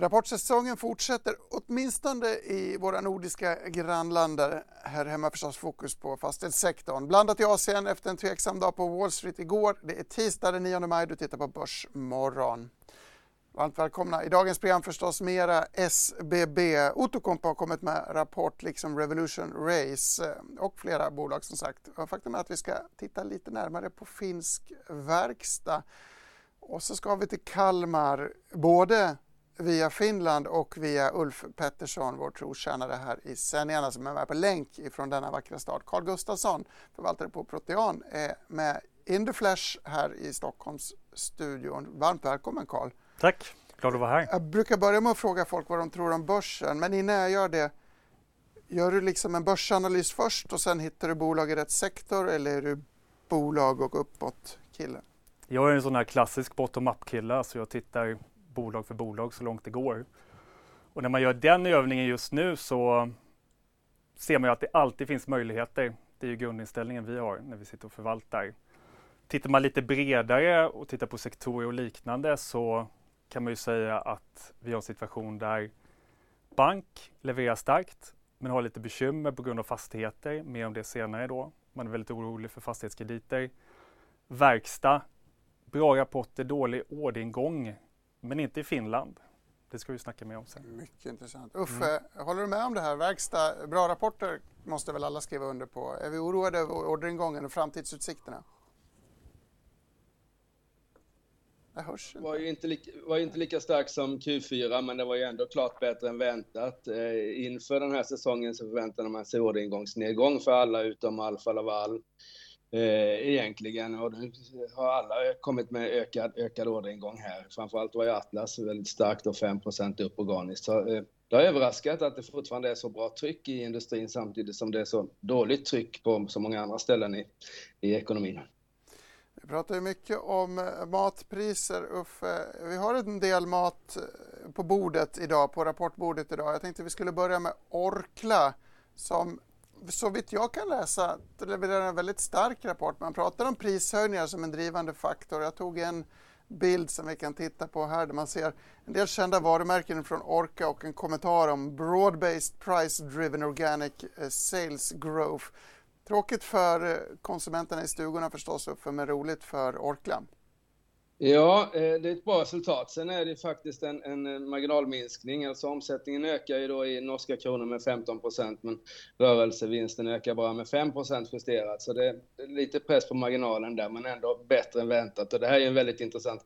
Rapportsäsongen fortsätter åtminstone i våra nordiska grannländer. Här hemma förstås fokus på fastighetssektorn. Blandat i Asien efter en tveksam dag på Wall Street igår. Det är tisdag den 9 maj, du tittar på Börsmorgon. Varmt välkomna. I dagens program förstås mera SBB. Outokumpu har kommit med rapport liksom Revolution Race och flera bolag som sagt. Faktum är att vi ska titta lite närmare på finsk verkstad. Och så ska vi till Kalmar, både via Finland och via Ulf Pettersson, vår trotjänare här i sändningarna som är med på länk ifrån denna vackra stad. Carl Gustafsson, förvaltare på Protean, är med in the flesh här i Stockholmsstudion. Varmt välkommen Carl. Tack, glad att vara här. Jag brukar börja med att fråga folk vad de tror om börsen, men innan jag gör det, gör du liksom en börsanalys först och sen hittar du bolag i rätt sektor eller är du bolag och uppåt kille? Jag är en sån här klassisk bottom-up kille, så jag tittar bolag för bolag så långt det går. Och när man gör den övningen just nu så ser man ju att det alltid finns möjligheter. Det är ju grundinställningen vi har när vi sitter och förvaltar. Tittar man lite bredare och tittar på sektorer och liknande så kan man ju säga att vi har en situation där bank levererar starkt men har lite bekymmer på grund av fastigheter. Mer om det senare då. Man är väldigt orolig för fastighetskrediter. Verkstad, bra rapporter, dålig orderingång men inte i Finland. Det ska vi snacka mer om sen. Mycket intressant. Uffe, mm. håller du med om det här? Verkstad, bra rapporter måste väl alla skriva under på. Är vi oroade över orderingången och framtidsutsikterna? Det hörs inte. Var ju inte, lika, var inte lika stark som Q4, men det var ju ändå klart bättre än väntat. Eh, inför den här säsongen så förväntade man sig orderingångsnedgång för alla utom Alfa Laval eh, egentligen. Och nu har alla kommit med ökad, ökad orderingång här. Framförallt var ju Atlas väldigt starkt och 5 upp organiskt. Så, eh, det har överraskat att det fortfarande är så bra tryck i industrin samtidigt som det är så dåligt tryck på så många andra ställen i, i ekonomin. Vi pratar ju mycket om eh, matpriser, Uffe. Vi har en del mat eh, på bordet idag, på rapportbordet idag. Jag tänkte vi skulle börja med Orkla som så vitt jag kan läsa levererar en väldigt stark rapport. Man pratar om prishöjningar som en drivande faktor. Jag tog en bild som vi kan titta på här där man ser en del kända varumärken från Orca och en kommentar om broad-based price driven organic eh, sales growth. Tråkigt för eh, konsumenterna i stugorna förstås, men roligt för Orkla. Ja, eh, det är ett bra resultat. Sen är det faktiskt en, en marginalminskning. Alltså omsättningen ökar ju då i norska kronor med 15% men rörelsevinsten ökar bara med 5% justerat. Så det är lite press på marginalen där, men ändå bättre än väntat. Och det här är en väldigt intressant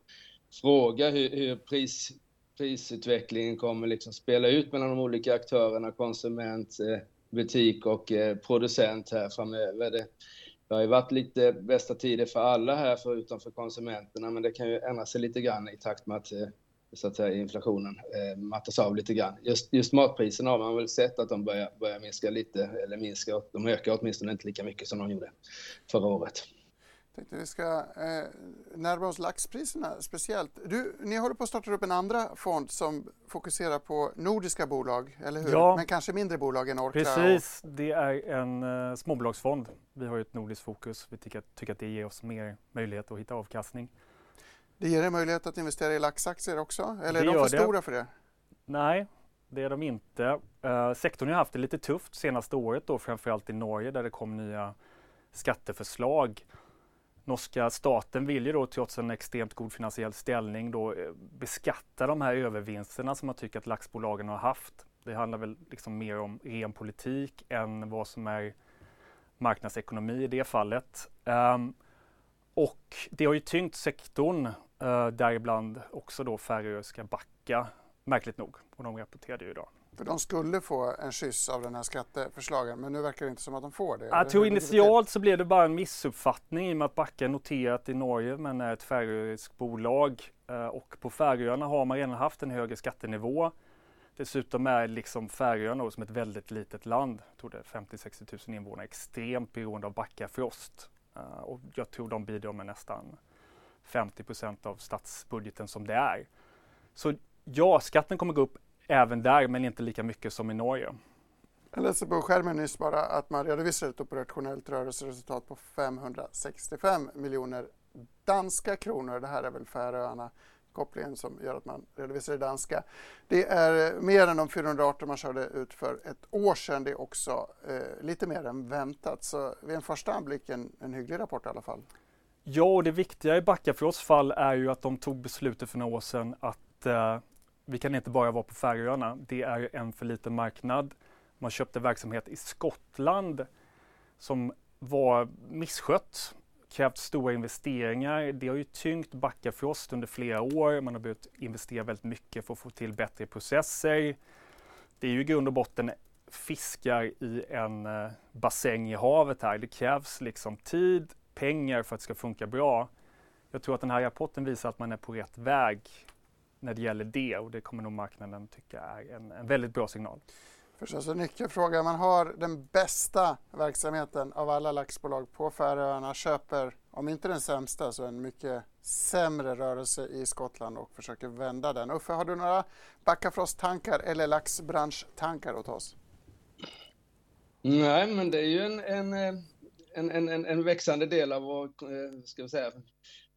fråga, hur, hur pris, prisutvecklingen kommer liksom spela ut mellan de olika aktörerna, konsument, eh, butik och eh, producent här framöver. Det, det har ju varit lite bästa tider för alla här förutom för konsumenterna, men det kan ju ändra sig lite grann i takt med att, eh, så att säga, inflationen eh, mattas av lite grann. Just, just matpriserna har man väl sett att de börjar, börjar minska lite, eller minska, de ökar åtminstone inte lika mycket som de gjorde förra året tänkte vi ska eh, närma oss laxpriserna speciellt. Du, ni håller på att starta upp en andra fond som fokuserar på nordiska bolag, eller hur? Ja, Men kanske mindre bolag än Orkla? Precis, och... det är en eh, småbolagsfond. Vi har ju ett nordiskt fokus. Vi tycker, tycker att det ger oss mer möjlighet att hitta avkastning. Det ger er möjlighet att investera i laxaktier också? Eller det är de för det. stora för det? Nej, det är de inte. Uh, sektorn har haft det lite tufft senaste året då, framförallt i Norge där det kom nya skatteförslag norska staten vill ju då trots en extremt god finansiell ställning då eh, beskatta de här övervinsterna som man tycker att laxbolagen har haft. Det handlar väl liksom mer om ren politik än vad som är marknadsekonomi i det fallet. Um, och det har ju tyngt sektorn, uh, däribland också då Färöiska Backa, märkligt nog. Och de rapporterade ju idag. För de skulle få en kyss av den här skatteförslagen, men nu verkar det inte som att de får det. Jag tror initialt så blev det bara en missuppfattning i och med att Backa är noterat i Norge men är ett färöiskt bolag. Eh, och på Färöarna har man redan haft en högre skattenivå. Dessutom är liksom Färöarna som ett väldigt litet land, jag tror det är 50-60 000 invånare, extremt beroende av Backafrost. Uh, och jag tror de bidrar med nästan 50% av statsbudgeten som det är. Så ja, skatten kommer gå upp även där, men inte lika mycket som i Norge. Jag läste på skärmen nyss bara att man redovisar ett operationellt rörelseresultat på 565 miljoner danska kronor. Det här är väl Färöarna kopplingen som gör att man redovisar det danska. Det är mer än de 418 man körde ut för ett år sedan. Det är också eh, lite mer än väntat. Så vid en första anblick en, en hygglig rapport i alla fall. Ja, och det viktiga i Backafrosts fall är ju att de tog beslutet för några år sedan att eh, vi kan inte bara vara på Färöarna. Det är en för liten marknad. Man köpte verksamhet i Skottland som var misskött krävt stora investeringar. Det har ju tyngt Backafrost under flera år. Man har behövt investera väldigt mycket för att få till bättre processer. Det är ju i grund och botten fiskar i en eh, bassäng i havet här. Det krävs liksom tid, pengar för att det ska funka bra. Jag tror att den här rapporten visar att man är på rätt väg när det gäller det och det kommer nog marknaden tycka är en, en väldigt bra signal. Förstås en nyckelfråga. Man har den bästa verksamheten av alla laxbolag på Färöarna, köper, om inte den sämsta, så en mycket sämre rörelse i Skottland och försöker vända den. Uffe, har du några Backafrost-tankar eller laxbranschtankar åt oss? Nej, men det är ju en, en, en, en, en växande del av vår, eh, ska vi säga, Eh,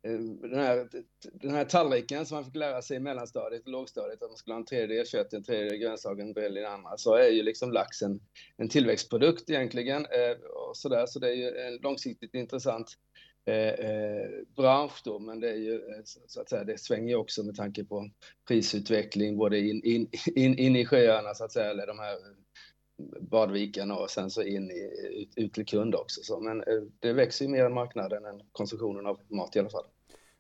Eh, den här, den här tallriken som man fick lära sig i mellanstadiet och lågstadiet, att man skulle ha en tredjedel kött, en tredjedel grönsaker, en tredjedel andra, så är ju liksom laxen en tillväxtprodukt egentligen. Eh, och så, där, så det är ju en långsiktigt intressant eh, bransch då, men det är ju så att säga, det svänger ju också med tanke på prisutveckling både in, in, in, in i sjöarna så att säga, eller de här badviken och sen så in i, ut, ut till kund också. Så, men eh, det växer ju mer än marknaden än konsumtionen av mat i alla fall.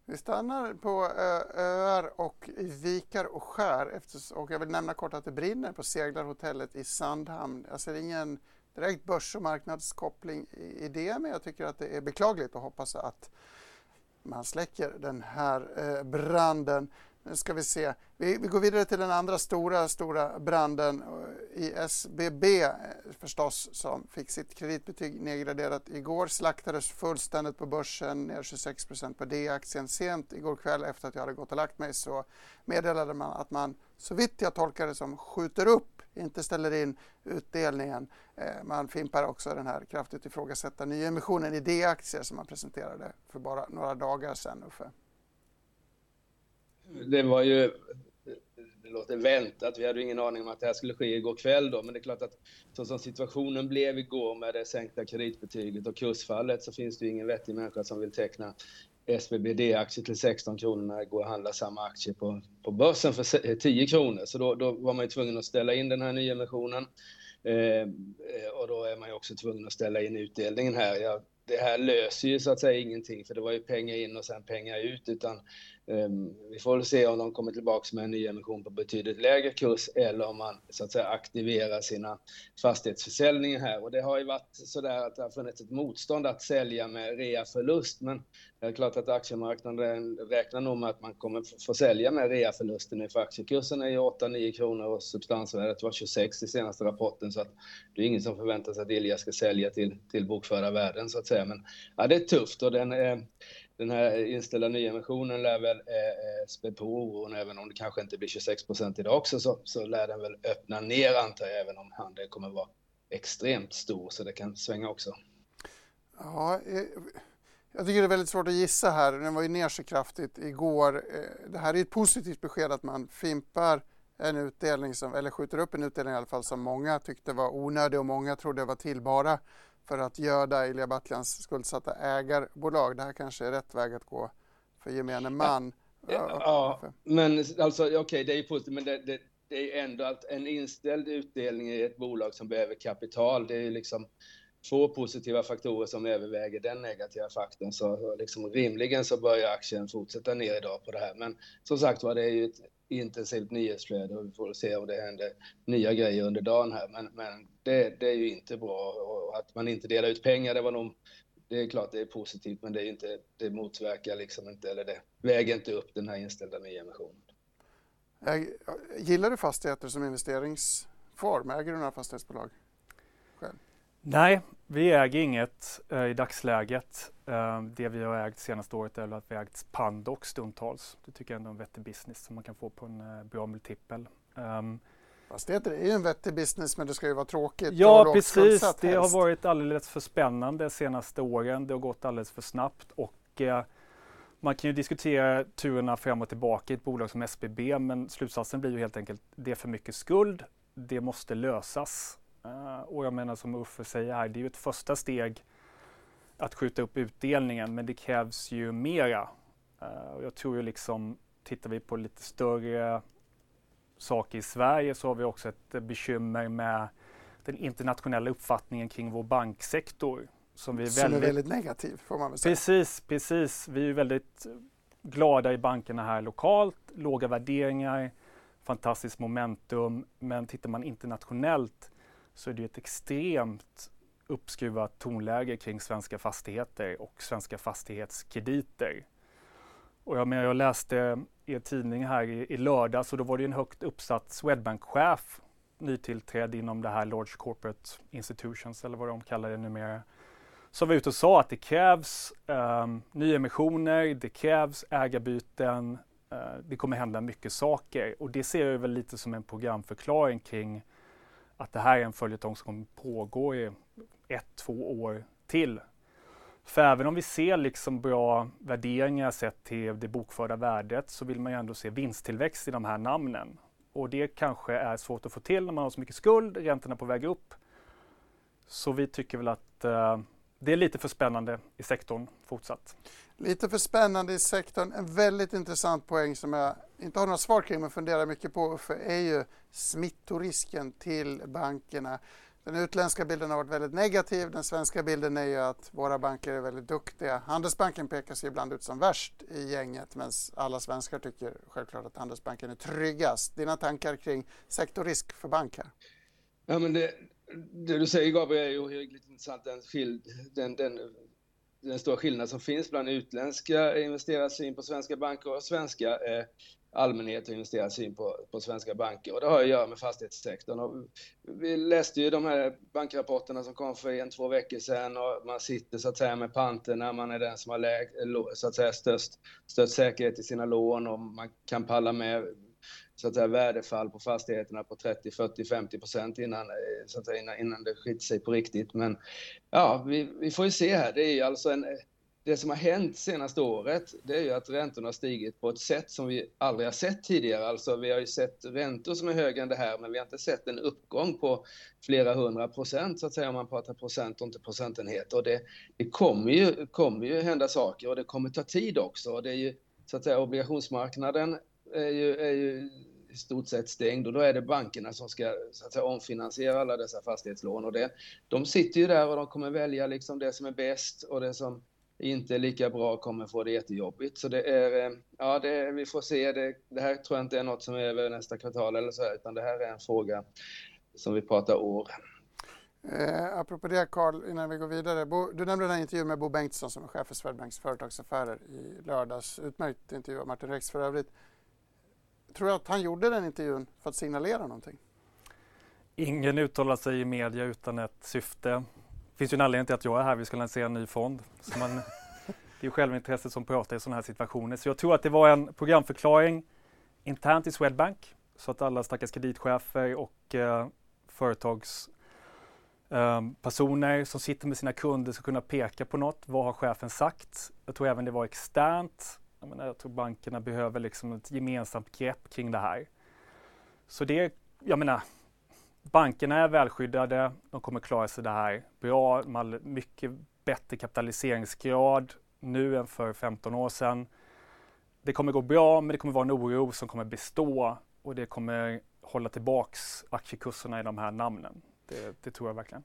Vi stannar på eh, öar och i vikar och skär och jag vill nämna kort att det brinner på seglarhotellet i Sandhamn. Jag ser ingen direkt börs och marknadskoppling i det men jag tycker att det är beklagligt och hoppas att man släcker den här eh, branden. Nu ska vi se. Vi, vi, går vidare till den andra stora, stora branden eh, i SBB eh, förstås som fick sitt kreditbetyg nedgraderat igår. Slaktades fullständigt på börsen, ner 26% på D-aktien. Sent igår kväll efter att jag hade gått och lagt mig så meddelade man att man, så vitt jag tolkar det som, skjuter upp, inte ställer in utdelningen. Eh, man fimpar också den här kraftigt ifrågasatta nyemissionen i D-aktier som man presenterade för bara några dagar sedan, Uffe det var ju, det låter väntat, vi hade ingen aning om att det här skulle ske igår kväll då, men det är klart att så som situationen blev igår med det sänkta kreditbetyget och kursfallet så finns det ju ingen vettig människa som vill teckna SBBD-aktier till 16 kronor när det går att handla samma aktie på, på börsen för 10 kronor. Så då, då var man ju tvungen att ställa in den här nyemissionen. Eh, och då är man ju också tvungen att ställa in utdelningen här. Ja, det här löser ju så att säga ingenting, för det var ju pengar in och sen pengar ut, utan Ehm, vi får väl se om de kommer tillbaka med en ny emission på betydligt lägre kurs eller om man så att säga aktiverar sina fastighetsförsäljningar här. Och det har ju varit så där att det har funnits ett motstånd att sälja med reaförlust, men det är klart att aktiemarknaden räknar nog med att man kommer få sälja med reaförlusten nu, för aktiekursen är ju 8-9 kronor och substansvärdet var 26 i senaste rapporten, så att det är ingen som förväntar sig att Ilja ska sälja till, till bokförda värden så att säga. Men ja, det är tufft och den är den här inställda nyemissionen lär väl eh, eh, spä på oron, även om det kanske inte blir 26 procent idag också, så, så lär den väl öppna ner antar jag, även om handeln kommer vara extremt stor, så det kan svänga också. Ja, eh, jag tycker det är väldigt svårt att gissa här. Den var ju ner så kraftigt igår. Eh, det här är ett positivt besked att man fimpar en utdelning, som, eller skjuter upp en utdelning i alla fall, som många tyckte var onödig och många trodde var till bara för att göda Ilija Batlans skuldsatta ägarbolag. Det här kanske är rätt väg att gå för gemene man. Ja, ja men alltså okej, okay, det är ju positivt, men det, det, det är ändå att en inställd utdelning i ett bolag som behöver kapital. Det är ju liksom två positiva faktorer som överväger den negativa faktorn. Så liksom rimligen så börjar aktien fortsätta ner idag på det här. Men som sagt var, det är ju ett intensivt nyhetsflöde och vi får se om det händer nya grejer under dagen här. Men, men det, det är ju inte bra och att man inte delar ut pengar, det var nog det är klart det är positivt, men det, är inte, det motverkar liksom inte, eller det väger inte upp den här inställda nyemissionen. Gillar du fastigheter som investeringsform? Äger du några fastighetsbolag själv? Nej, vi äger inget uh, i dagsläget. Uh, det vi har ägt senaste året är att vi ägt Pandox stundtals. Det tycker jag ändå är en vettig business som man kan få på en uh, bra multipel. Um, Fastigheter är ju en vettig business men det ska ju vara tråkigt. Ja precis, det har varit alldeles för spännande de senaste åren. Det har gått alldeles för snabbt och eh, man kan ju diskutera turerna fram och tillbaka i ett bolag som SBB men slutsatsen blir ju helt enkelt det är för mycket skuld. Det måste lösas. Uh, och jag menar som Uffe säger här, det är ju ett första steg att skjuta upp utdelningen men det krävs ju mera. Uh, och jag tror ju liksom, tittar vi på lite större saker i Sverige så har vi också ett bekymmer med den internationella uppfattningen kring vår banksektor. Som, vi är, väldigt, är väldigt negativ får man väl säga. Precis, precis. Vi är väldigt glada i bankerna här lokalt, låga värderingar, fantastiskt momentum. Men tittar man internationellt så är det ett extremt uppskruvat tonläge kring svenska fastigheter och svenska fastighetskrediter. Och jag, menar, jag läste i en tidning här i, i lördags och då var det en högt uppsatt Swedbank-chef nytillträdd inom det här Large Corporate Institutions eller vad de kallar det numera som var ute och sa att det krävs eh, nyemissioner, det krävs ägarbyten, eh, det kommer hända mycket saker och det ser jag väl lite som en programförklaring kring att det här är en följetong som kommer pågå i ett, två år till. För även om vi ser liksom bra värderingar sett till det bokförda värdet så vill man ju ändå se vinsttillväxt i de här namnen. Och det kanske är svårt att få till när man har så mycket skuld, räntorna på väg upp. Så vi tycker väl att eh, det är lite för spännande i sektorn fortsatt. Lite för spännande i sektorn. En väldigt intressant poäng som jag inte har några svar kring men funderar mycket på för är ju smittorisken till bankerna. Den utländska bilden har varit väldigt negativ. Den svenska bilden är ju att våra banker är väldigt duktiga. Handelsbanken pekas ibland ut som värst i gänget medan alla svenskar tycker självklart att Handelsbanken är tryggast. Dina tankar kring sektorrisk för bank här? Ja, men det, det du säger Gabriel är ju ohyggligt intressant. Den, den, den, den stora skillnad som finns bland utländska investerares syn på svenska banker och svenska eh, allmänhet och investerare syn på, på svenska banker. Och det har att göra med fastighetssektorn. Och vi läste ju de här bankrapporterna som kom för en, två veckor sedan och man sitter så att säga med panterna, när man är den som har läg, så att säga störst, störst säkerhet i sina lån och man kan palla med så att säga, värdefall på fastigheterna på 30, 40, 50 procent innan, eh, så att säga, innan, innan det skiter sig på riktigt. Men ja, vi, vi får ju se här. Det är alltså en, det som har hänt senaste året, det är ju att räntorna har stigit på ett sätt som vi aldrig har sett tidigare. Alltså vi har ju sett räntor som är högre än det här, men vi har inte sett en uppgång på flera hundra procent, så att säga, om man pratar procent och inte procentenheter. Och det, det kommer, ju, kommer ju hända saker och det kommer ta tid också. Och det är ju, så att säga, obligationsmarknaden är ju, är ju i stort sett stängd och då är det bankerna som ska så att säga, omfinansiera alla dessa fastighetslån. Och det, de sitter ju där och de kommer välja liksom det som är bäst och det som inte är lika bra kommer få det jättejobbigt. Så det är, eh, ja det, vi får se. Det, det här tror jag inte är något som är över nästa kvartal eller så, utan det här är en fråga som vi pratar år. Eh, apropå det Carl, innan vi går vidare. Bo, du nämnde den här intervjun med Bo Bengtsson som är chef för Swedbanks företagsaffärer i lördags. Utmärkt intervju av Martin Rex för övrigt. Tror du att han gjorde den intervjun för att signalera någonting? Ingen uttalar sig i media utan ett syfte. Det finns ju en anledning till att jag är här. Vi ska lansera en ny fond. Så man, det är ju självintresset som pratar i sådana här situationer. Så jag tror att det var en programförklaring internt i Swedbank så att alla stackars kreditchefer och eh, företagspersoner eh, som sitter med sina kunder ska kunna peka på något. Vad har chefen sagt? Jag tror även det var externt jag, menar, jag tror bankerna behöver liksom ett gemensamt grepp kring det här. Så det, jag menar, bankerna är välskyddade, de kommer klara sig det här bra, man mycket bättre kapitaliseringsgrad nu än för 15 år sedan. Det kommer gå bra, men det kommer vara en oro som kommer bestå och det kommer hålla tillbaks aktiekurserna i de här namnen. Det, det tror jag verkligen.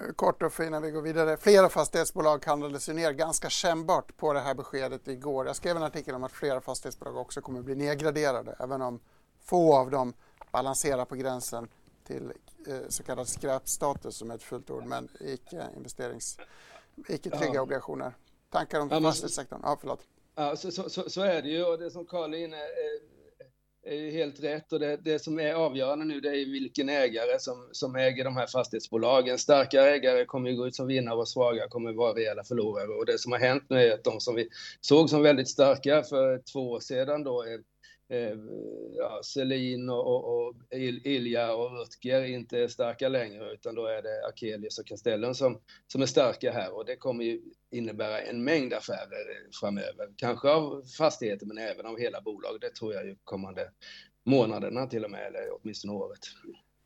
Eh, kort och innan vi går vidare. Flera fastighetsbolag handlades ner ganska kännbart på det här beskedet igår. Jag skrev en artikel om att flera fastighetsbolag också kommer bli nedgraderade även om få av dem balanserar på gränsen till eh, så kallad skräpstatus som är ett fullt ord, men icke investerings, icke trygga ja. obligationer. Tankar om fastighetssektorn? Ja, förlåt. Ja, så, så, så, så, är det ju och det som Karl är inne är ju helt rätt och det, det som är avgörande nu det är vilken ägare som, som äger de här fastighetsbolagen. Starka ägare kommer ju gå ut som vinnare och svaga kommer vara rejäla förlorare och det som har hänt nu är att de som vi såg som väldigt starka för två år sedan då är eh, ja, Selin och, och, och Ilja och Rutger inte är starka längre utan då är det Akelius och Castellum som, som är starka här och det kommer ju innebära en mängd affärer framöver. Kanske av fastigheter men även av hela bolag. Det tror jag ju kommande månaderna till och med eller åtminstone året.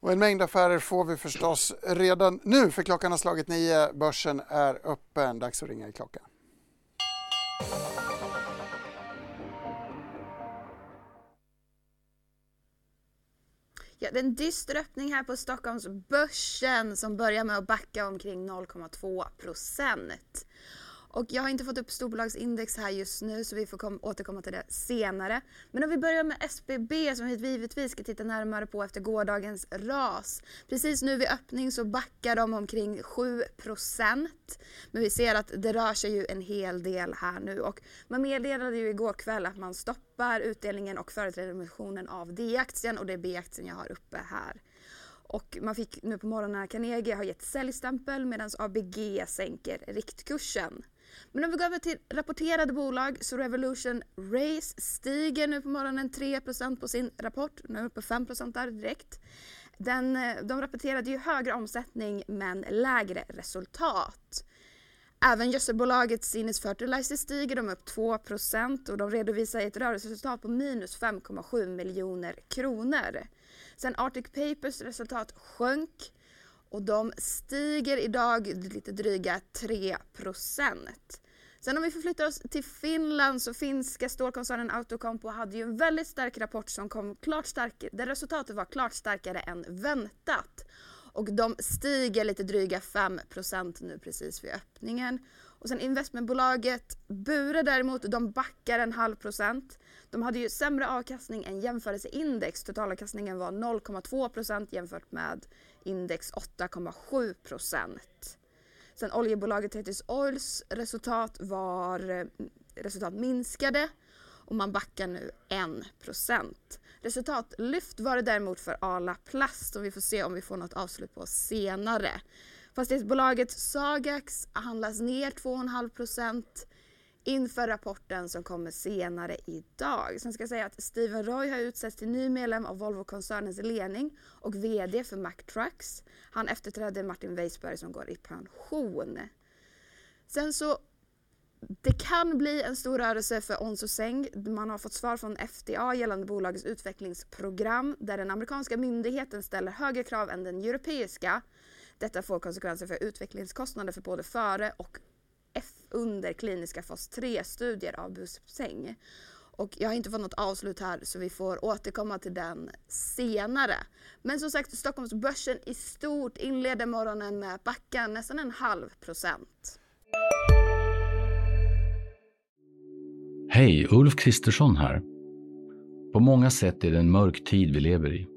Och en mängd affärer får vi förstås redan nu för klockan har slagit nio. Börsen är öppen. Dags att ringa i klockan. Ja, det är en dyster öppning här på Stockholmsbörsen som börjar med att backa omkring 0,2 procent. Och jag har inte fått upp storbolagsindex här just nu så vi får kom, återkomma till det senare. Men om vi börjar med SBB som vi givetvis ska titta närmare på efter gårdagens ras. Precis nu vid öppning så backar de omkring 7% Men vi ser att det rör sig ju en hel del här nu och man meddelade ju igår kväll att man stoppar utdelningen och företrädaremissionen av D-aktien och det är B-aktien jag har uppe här. Och man fick nu på morgonen Carnegie har gett säljstämpel medan ABG sänker riktkursen. Men om vi går över till rapporterade bolag så Revolution Race stiger nu på morgonen 3% på sin rapport. Nu är uppe 5 där direkt. Den, eh, de rapporterade ju högre omsättning men lägre resultat. Även gödselbolaget Sinus Fertilizer stiger, de är upp 2% och de redovisar ett rörelseresultat på minus 5,7 miljoner kronor. Sen Arctic Papers resultat sjönk och de stiger idag lite dryga 3% Sen om vi förflyttar oss till Finland så finska stålkoncernen Outokumpu hade ju en väldigt stark rapport som kom klart starkare, där resultatet var klart starkare än väntat. Och de stiger lite dryga 5% nu precis vid öppningen. Och sen investmentbolaget Bure däremot, de backar en halv procent. De hade ju sämre avkastning än jämförelseindex. Totalavkastningen var 0,2% jämfört med index 8,7 Sen oljebolaget Tethys Oils resultat var eh, resultat minskade och man backar nu 1% Resultatlyft var det däremot för Arla Plast och vi får se om vi får något avslut på senare. Fastighetsbolaget Sagax handlas ner 2,5 inför rapporten som kommer senare idag. Sen ska jag säga att Steven Roy har utsetts till ny medlem av Volvo-koncernens ledning och VD för Mack Trucks. Han efterträdde Martin Weisberg som går i pension. Sen så det kan bli en stor rörelse för Onso Seng. Man har fått svar från FDA gällande bolagets utvecklingsprogram där den amerikanska myndigheten ställer högre krav än den europeiska. Detta får konsekvenser för utvecklingskostnader för både före och under kliniska fas 3-studier av Buspsäng. Och jag har inte fått något avslut här så vi får återkomma till den senare. Men som sagt, Stockholmsbörsen i stort inleder morgonen med att backa nästan en halv procent. Hej, Ulf Kristersson här. På många sätt är det en mörk tid vi lever i.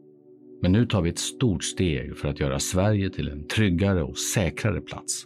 Men nu tar vi ett stort steg för att göra Sverige till en tryggare och säkrare plats.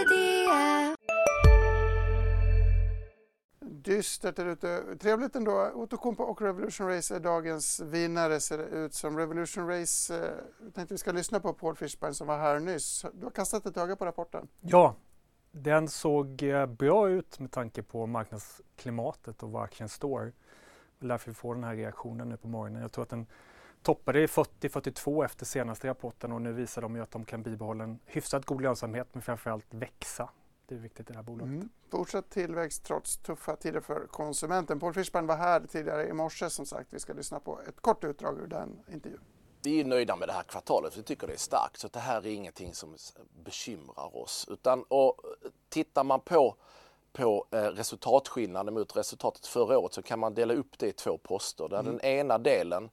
Dystert där ute. Trevligt ändå. Outokumpu och Revolution Race är dagens vinnare ser det ut som. Revolution Race, eh, jag tänkte vi ska lyssna på Paul Fishburne som var här nyss. Du har kastat ett öga på rapporten. Ja, den såg eh, bra ut med tanke på marknadsklimatet och var aktien står. Det är därför vi får den här reaktionen nu på morgonen. Jag tror att den toppade i 40-42 efter senaste rapporten och nu visar de ju att de kan bibehålla en hyfsat god lönsamhet men framförallt växa viktigt i det här bolaget. Mm. Fortsatt tillväxt trots tuffa tider för konsumenten. Paul Fischbein var här tidigare i morse som sagt. Vi ska lyssna på ett kort utdrag ur den intervjun. vi är nöjda med det här kvartalet. Vi tycker det är starkt. Så det här är ingenting som bekymrar oss. Utan, och tittar man på, på eh, resultatskillnaden mot resultatet förra året så kan man dela upp det i två poster. Där mm. Den ena delen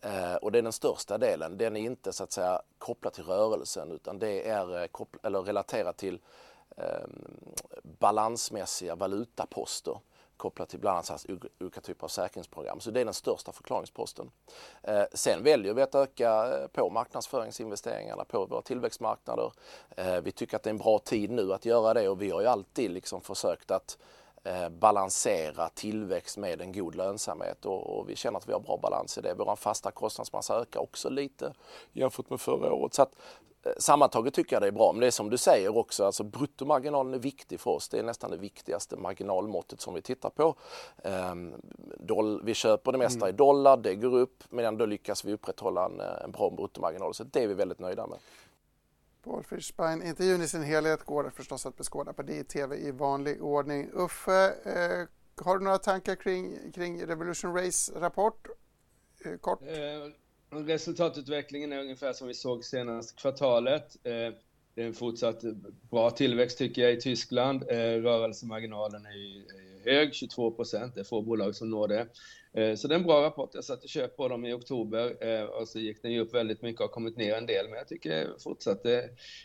eh, och det är den största delen. Den är inte så att säga kopplad till rörelsen utan det är eh, eller relaterat till eh, balansmässiga valutaposter kopplat till bland annat olika typer av säkringsprogram. Så det är den största förklaringsposten. Eh, sen väljer vi att öka eh, på marknadsföringsinvesteringarna på våra tillväxtmarknader. Eh, vi tycker att det är en bra tid nu att göra det och vi har ju alltid liksom försökt att balansera tillväxt med en god lönsamhet och, och, vi känner att vi har bra balans i det. Vår fasta kostnadsmassa ökar också lite jämfört med förra året. Så att, Eh, sammantaget tycker jag det är bra, men det är som du säger också, alltså bruttomarginalen är viktig för oss. Det är nästan det viktigaste marginalmåttet som vi tittar på. Ehm, vi köper det mesta mm. i dollar, det går upp, men ändå lyckas vi upprätthålla en, en bra bruttomarginal. Så det är vi väldigt nöjda med. Paul Fischbein, intervjun i sin helhet går förstås att beskåda på DTV i vanlig ordning. Uffe, eh, har du några tankar kring, kring Revolution Race rapport? Eh, kort? Eh Resultatutvecklingen är ungefär som vi såg senaste kvartalet. Eh, det är en fortsatt bra tillväxt tycker jag i Tyskland. Eh, rörelsemarginalen är hög, 22 procent. Det är få bolag som når det. Eh, så det är en bra rapport. Jag satte köp på dem i oktober eh, och så gick den ju upp väldigt mycket och har kommit ner en del. Men jag tycker fortsatt eh,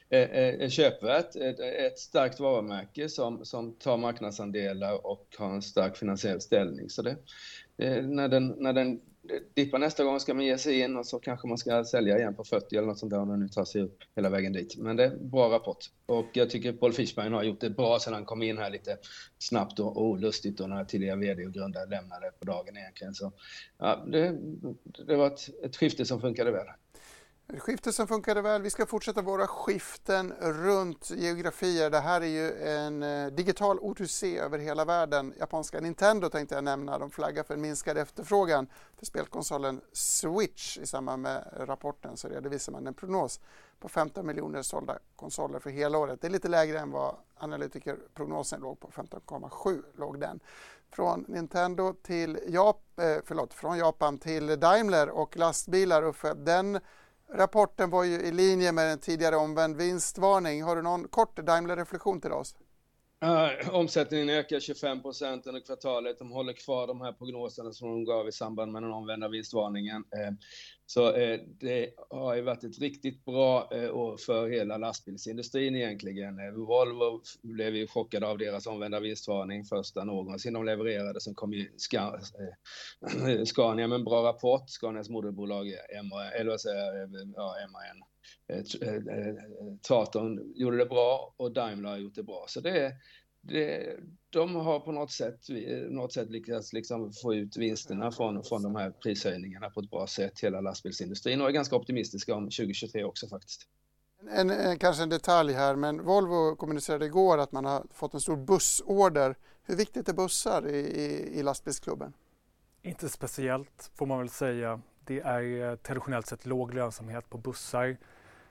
det är köpvärt. Ett starkt varumärke som, som tar marknadsandelar och har en stark finansiell ställning. Så det, när, den, när den dippar nästa gång ska man ge sig in och så kanske man ska sälja igen på 40 eller något sånt där om den nu tar sig upp hela vägen dit. Men det är en bra rapport. Och jag tycker Paul Fischbein har gjort det bra sedan han kom in här lite snabbt och olustigt och när tidigare VD och grundare lämnade på dagen egentligen. Så ja, det, det var ett, ett skifte som funkade väl. Skifte som funkade väl. Vi ska fortsätta våra skiften runt geografier. Det här är ju en eh, digital O2C över hela världen. Japanska Nintendo tänkte jag nämna. De flaggar för en minskad efterfrågan för spelkonsolen Switch. I samband med rapporten så redovisar man en prognos på 15 miljoner sålda konsoler för hela året. Det är lite lägre än vad analytikerprognosen låg på. 15,7 låg den. Från Nintendo till Jap eh, förlåt, från Japan till Daimler och lastbilar. Uffe, den Rapporten var ju i linje med en tidigare omvänd vinstvarning. Har du någon kort Daimler-reflektion till oss? Uh, omsättningen ökar 25 procent under kvartalet. De håller kvar de här prognoserna som de gav i samband med den omvända vinstvarningen. Uh, så eh, det har ju varit ett riktigt bra eh, år för hela lastbilsindustrin egentligen. Eh, Volvo blev ju chockade av deras omvända vinstvarning första någonsin de levererade. Sen kom ju Scania med en bra rapport, Scanias moderbolag MAN, eller vad säger ja, MAN Traton gjorde det bra och Daimler har gjort det bra. Så det, det, de har på något sätt, något sätt lyckats liksom få ut vinsterna från, från de här prishöjningarna på ett bra sätt, hela lastbilsindustrin och är ganska optimistiska om 2023 också faktiskt. En, en, kanske en detalj här, men Volvo kommunicerade igår att man har fått en stor bussorder. Hur viktigt är bussar i, i, i lastbilsklubben? Inte speciellt får man väl säga. Det är traditionellt sett låg lönsamhet på bussar.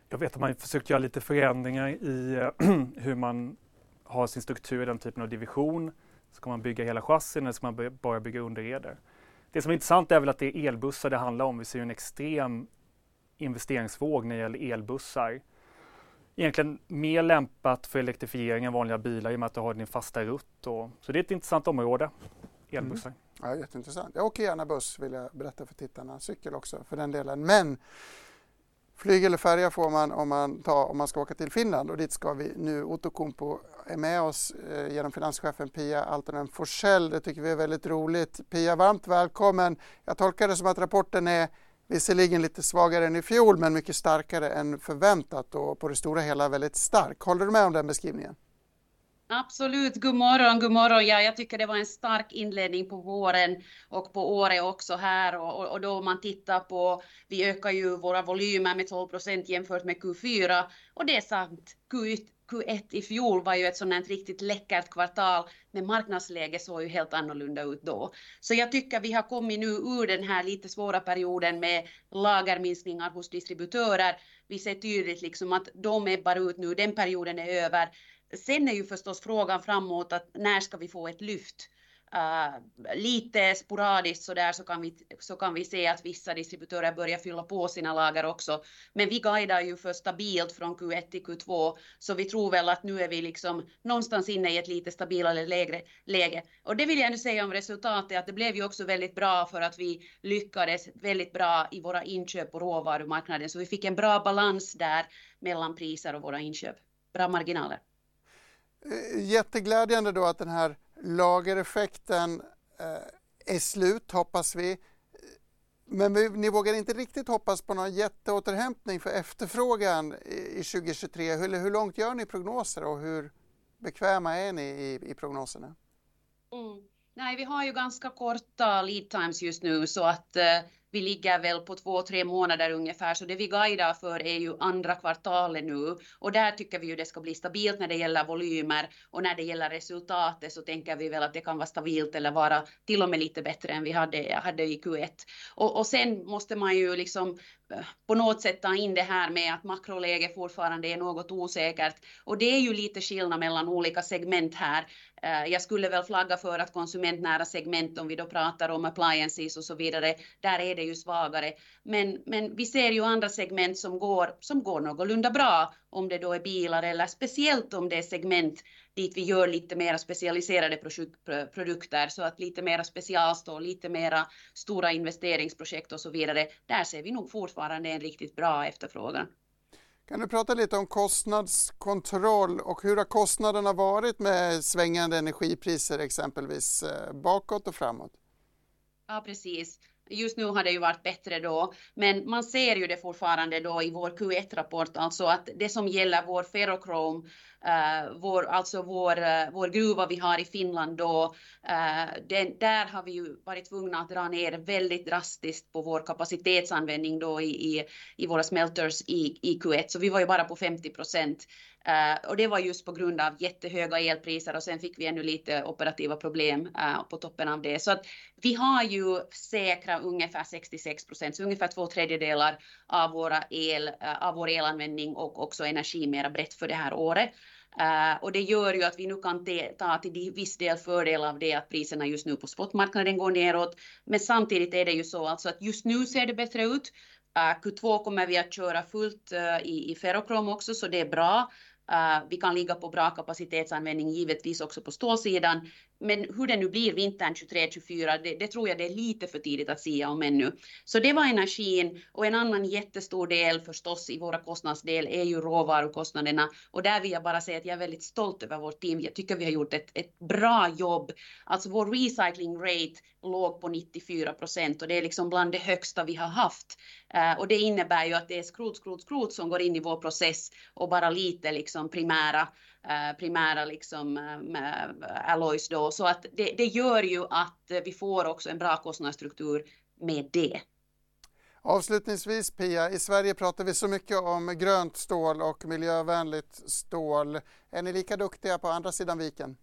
Jag vet att man försökt göra lite förändringar i hur man har sin struktur i den typen av division. Ska man bygga hela chassin eller ska man bara bygga underreder? Det som är intressant är väl att det är elbussar det handlar om. Vi ser en extrem investeringsvåg när det gäller elbussar. Egentligen mer lämpat för elektrifiering än vanliga bilar i och med att du har din fasta rutt. Och, så det är ett intressant område, elbussar. Mm. Ja, jätteintressant. Jag åker gärna buss vill jag berätta för tittarna. Cykel också för den delen. Men Flyg eller färja får man om man, tar, om man ska åka till Finland och dit ska vi nu. Outokumpu är med oss eh, genom finanschefen Pia Altonen Forsell. Det tycker vi är väldigt roligt. Pia, varmt välkommen. Jag tolkar det som att rapporten är visserligen lite svagare än i fjol men mycket starkare än förväntat och på det stora hela väldigt stark. Håller du med om den beskrivningen? Absolut, god morgon, god morgon. Ja, jag tycker det var en stark inledning på våren och på året också här och, och då man tittar på, vi ökar ju våra volymer med 12 procent jämfört med Q4 och det är sant, Q1, Q1 i fjol var ju ett sådant riktigt läckert kvartal, men marknadsläget såg ju helt annorlunda ut då. Så jag tycker vi har kommit nu ur den här lite svåra perioden med lagerminskningar hos distributörer. Vi ser tydligt liksom att de ebbar ut nu, den perioden är över. Sen är ju förstås frågan framåt att när ska vi få ett lyft? Uh, lite sporadiskt så där så kan, vi, så kan vi se att vissa distributörer börjar fylla på sina lager också. Men vi guidar ju för stabilt från Q1 till Q2 så vi tror väl att nu är vi liksom någonstans inne i ett lite stabilare lägre, läge. Och det vill jag nu säga om resultatet att det blev ju också väldigt bra för att vi lyckades väldigt bra i våra inköp på råvarumarknaden så vi fick en bra balans där mellan priser och våra inköp. Bra marginaler. Eh, jätteglädjande då att den här lagereffekten eh, är slut hoppas vi. Men ni vågar inte riktigt hoppas på någon jätteåterhämtning för efterfrågan i 2023. Hur, hur långt gör ni prognoser och hur bekväma är ni i, i prognoserna? Mm. Nej, vi har ju ganska korta lead times just nu så att eh, vi ligger väl på två, tre månader ungefär, så det vi guidar för är ju andra kvartalet nu och där tycker vi ju det ska bli stabilt när det gäller volymer och när det gäller resultatet så tänker vi väl att det kan vara stabilt eller vara till och med lite bättre än vi hade, hade i Q1. Och, och sen måste man ju liksom på något sätt ta in det här med att makroläget fortfarande är något osäkert och det är ju lite skillnad mellan olika segment här. Eh, jag skulle väl flagga för att konsumentnära segment, om vi då pratar om appliances och så vidare, där är det ju svagare. Men, men vi ser ju andra segment som går, som går någorlunda bra, om det då är bilar eller speciellt om det är segment dit vi gör lite mer specialiserade produkter, så att lite mera specialstål, lite mera stora investeringsprojekt och så vidare. Där ser vi nog fortfarande en riktigt bra efterfrågan. Kan du prata lite om kostnadskontroll och hur har kostnaderna varit med svängande energipriser exempelvis eh, bakåt och framåt? Ja, precis. Just nu har det ju varit bättre då, men man ser ju det fortfarande då i vår Q1-rapport, alltså att det som gäller vår ferrokrom Uh, eh, vår, alltså vår, uh, vår gruva vi har i Finland då, uh, den, där har vi ju varit tvungna att dra ner väldigt drastiskt på vår kapacitetsanvändning då i, i, i våra smelters i, i Q1, så vi var ju bara på 50 procent. Eh, och det var just på grund av jättehöga elpriser och sen fick vi ännu lite operativa problem eh, på toppen av det. Så att vi har ju säkra ungefär 66 procent, så ungefär två tredjedelar av, våra el, eh, av vår elanvändning och också energi mera brett för det här året. Uh, och det gör ju att vi nu kan ta till viss del fördel av det att priserna just nu på spotmarknaden går neråt. Men samtidigt är det ju så alltså att just nu ser det bättre ut. Uh, Q2 kommer vi att köra fullt uh, i, i ferrokrom också, så det är bra. Uh, vi kan ligga på bra kapacitetsanvändning givetvis också på stålsidan. Men hur det nu blir vintern 23-24, det, det, tror jag det är lite för tidigt att säga om ännu. Så det var energin och en annan jättestor del förstås i våra kostnadsdel är ju råvarukostnaderna och där vill jag bara säga att jag är väldigt stolt över vårt team. Jag tycker vi har gjort ett, ett bra jobb. Alltså vår recycling rate låg på 94 procent och det är liksom bland det högsta vi har haft. Uh, och det innebär ju att det är skrot, skrot, skrot som går in i vår process och bara lite liksom primära Eh, primära liksom, eh, eh, alloys då. Så att det, det gör ju att vi får också en bra kostnadsstruktur med det. Avslutningsvis Pia, i Sverige pratar vi så mycket om grönt stål och miljövänligt stål. Är ni lika duktiga på andra sidan viken?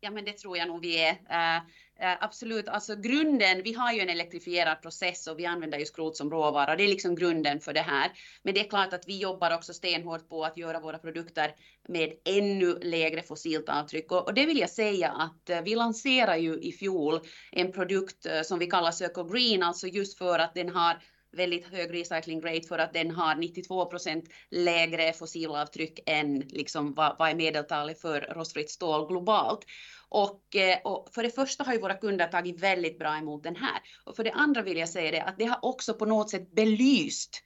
Ja, men det tror jag nog vi är. Uh, uh, absolut, alltså grunden, vi har ju en elektrifierad process och vi använder ju skrot som råvara. Det är liksom grunden för det här. Men det är klart att vi jobbar också stenhårt på att göra våra produkter med ännu lägre fossilt avtryck. Och, och det vill jag säga att uh, vi lanserar ju i fjol en produkt som vi kallar Circle Green, alltså just för att den har väldigt hög recycling rate för att den har 92 procent lägre fossilavtryck än liksom vad, vad är medeltalet för rostfritt stål globalt. Och, eh, och, för det första har ju våra kunder tagit väldigt bra emot den här. Och för det andra vill jag säga det att det har också på något sätt belyst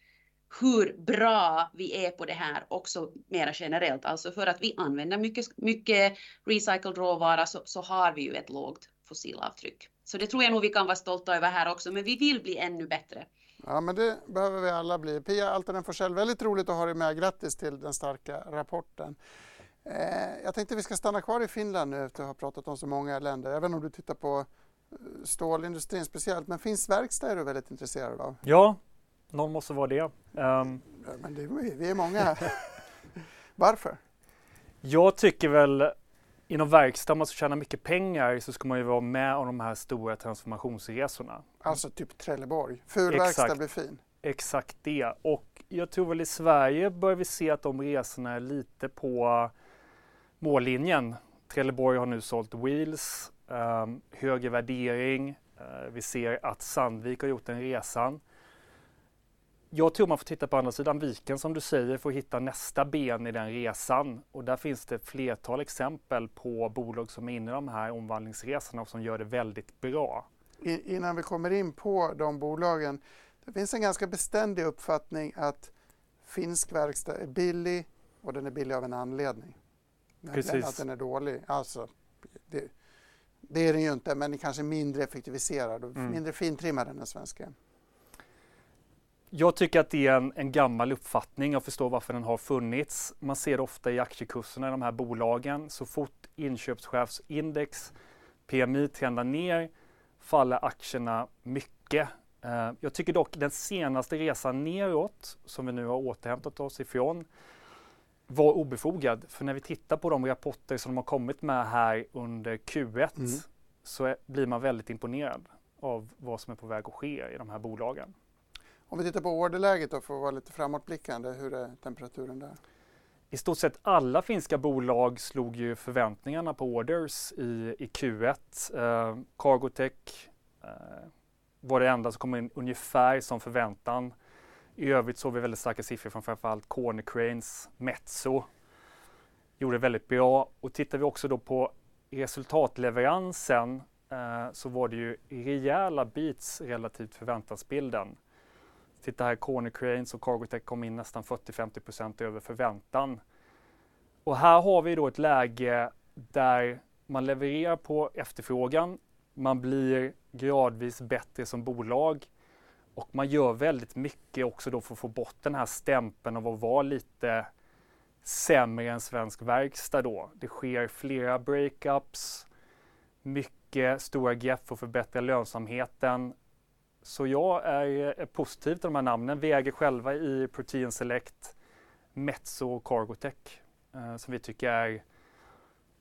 hur bra vi är på det här också mera generellt. Alltså för att vi använder mycket, mycket recycled råvara så, så har vi ju ett lågt fossilavtryck. Så det tror jag nog vi kan vara stolta över här också, men vi vill bli ännu bättre. Ja, men det behöver vi alla bli. Pia Altonen Forsell, väldigt roligt att ha dig med. Grattis till den starka rapporten. Eh, jag tänkte vi ska stanna kvar i Finland nu efter att ha pratat om så många länder. Även om du tittar på eh, stålindustrin speciellt. Men finns verkstad är du väldigt intresserad av? Ja, någon måste vara det. Um... Men det, vi är många. Varför? Jag tycker väl inom verkstad, om man ska tjäna mycket pengar så ska man ju vara med om de här stora transformationsresorna. Alltså typ Trelleborg, ful verkstad blir fin. Exakt det. Och jag tror väl i Sverige börjar vi se att de resorna är lite på mållinjen. Trelleborg har nu sålt Wheels. um, högre värdering. Uh, vi ser att Sandvik har gjort den resan. Jag tror man får titta på andra sidan viken som du säger för att hitta nästa ben i den resan. Och där finns det flertal exempel på bolag som är inne i de här omvandlingsresorna och som gör det väldigt bra. I, innan vi kommer in på de bolagen. Det finns en ganska beständig uppfattning att finsk verkstad är billig och den är billig av en anledning. Precis. Att den är dålig. Alltså, det, det är den ju inte, men kanske mindre effektiviserad och mm. mindre fintrimmad än den svenska. Jag tycker att det är en, en, gammal uppfattning. Jag förstår varför den har funnits. Man ser det ofta i aktiekurserna i de här bolagen. Så fort inköpschefsindex, PMI trendar ner faller aktierna mycket. Eh, jag tycker dock den senaste resan neråt, som vi nu har återhämtat oss ifrån, var obefogad. För när vi tittar på de rapporter som de har kommit med här under Q1 mm. så blir man väldigt imponerad av vad som är på väg att ske i de här bolagen. Om vi tittar på orderläget då för att vara lite framåtblickande, hur är temperaturen där? I stort sett alla finska bolag slog ju förväntningarna på orders i, i Q1. Eh, Cargotech eh, var det enda som kom in ungefär som förväntan. I övrigt såg vi väldigt starka siffror från framförallt Cranes, Metso. Gjorde väldigt bra. Och tittar vi också då på resultatleveransen eh, så var det ju rejäla beats relativt förväntansbilden. Titta här, Corner Cranes och Cargotech kom in nästan 40-50% över förväntan. Och här har vi då ett läge där man levererar på efterfrågan. Man blir gradvis bättre som bolag och man gör väldigt mycket också då för att få bort den här stämpeln av att vara lite sämre än svensk verkstad då. Det sker flera breakups, mycket stora grepp för att förbättra lönsamheten så jag är, är positiv till de här namnen. Vi äger själva i Protein Select, Metso och Cargotech eh, som vi tycker är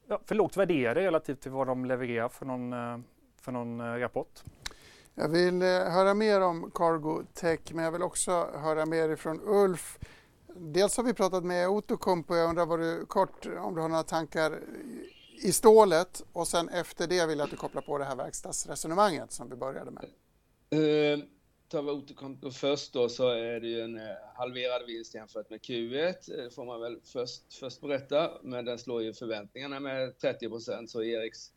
ja, för lågt värderade relativt till vad de levererar för någon, eh, för någon eh, rapport. Jag vill eh, höra mer om Cargotech men jag vill också höra mer ifrån Ulf. Dels har vi pratat med Outokumpu och jag undrar vad du kort om du har några tankar i stålet och sen efter det vill jag att du kopplar på det här verkstadsresonemanget som vi började med. Eh, uh, tar vi Outokumpu först då så är det ju en eh, halverad vinst jämfört med Q1. Det eh, får man väl först, först berätta. Men den slår ju förväntningarna med 30 procent. Så Eriks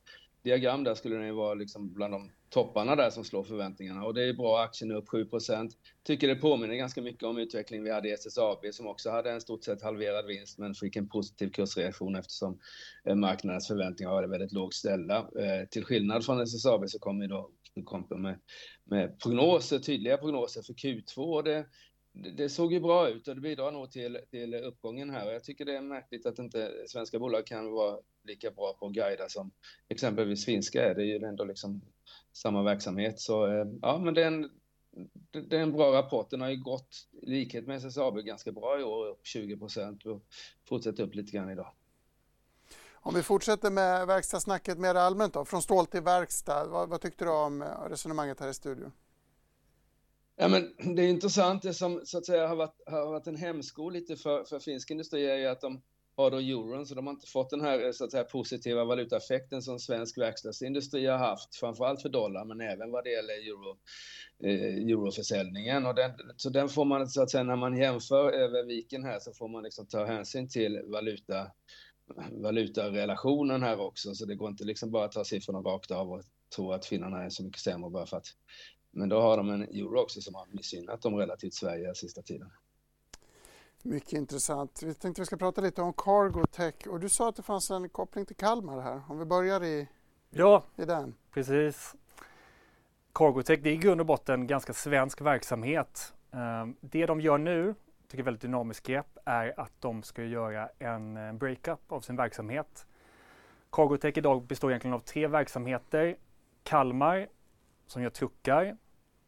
diagram där skulle den ju vara liksom bland de topparna där som slår förväntningarna. Och det är bra, aktien är upp 7% Tycker det påminner ganska mycket om utvecklingen vi hade i SSAB som också hade en stort sett halverad vinst men fick en positiv kursreaktion eftersom eh, marknadens förväntningar var väldigt lågt ställda. Eh, till skillnad från SSAB så kommer då kom med, med prognoser, tydliga prognoser för Q2. Och det, det såg ju bra ut och det bidrar nog till, till uppgången här. Jag tycker det är märkligt att inte svenska bolag kan vara lika bra på att guida som exempelvis finska är. Det är ju ändå liksom samma verksamhet. Så eh, ja, men det är en, det är en bra rapport. Den har ju gått, i likhet med SSAB, ganska bra i år, upp 20 procent och fortsätter upp lite grann idag. Om vi fortsätter med verkstadssnacket mer allmänt då, från stål till verkstad. Vad, vad tyckte du om eh, resonemanget här i studion? Ja, men det är intressant. Det som så att säga har varit, har varit en hämsko lite för, för finsk industri är ju att de har då euron, så de har inte fått den här så att säga, positiva valutaeffekten som svensk verkstadsindustri har haft, framförallt för dollar, men även vad det gäller euro, eh, euroförsäljningen. Och den, så den får man, så att säga, när man jämför över viken här, så får man liksom ta hänsyn till valuta, valutarelationen här också, så det går inte liksom bara att ta siffrorna rakt av och tro att finnarna är så mycket sämre bara för att men då har de en euro också som har missgynnat dem relativt Sverige sista tiden. Mycket intressant. Vi tänkte vi ska prata lite om Cargotech och du sa att det fanns en koppling till Kalmar här. Om vi börjar i, ja, i den. precis. Cargotech det är i grund och botten ganska svensk verksamhet. Ehm, det de gör nu, tycker jag är väldigt dynamiskt grepp, är att de ska göra en breakup av sin verksamhet. Cargotech idag består egentligen av tre verksamheter. Kalmar som gör truckar,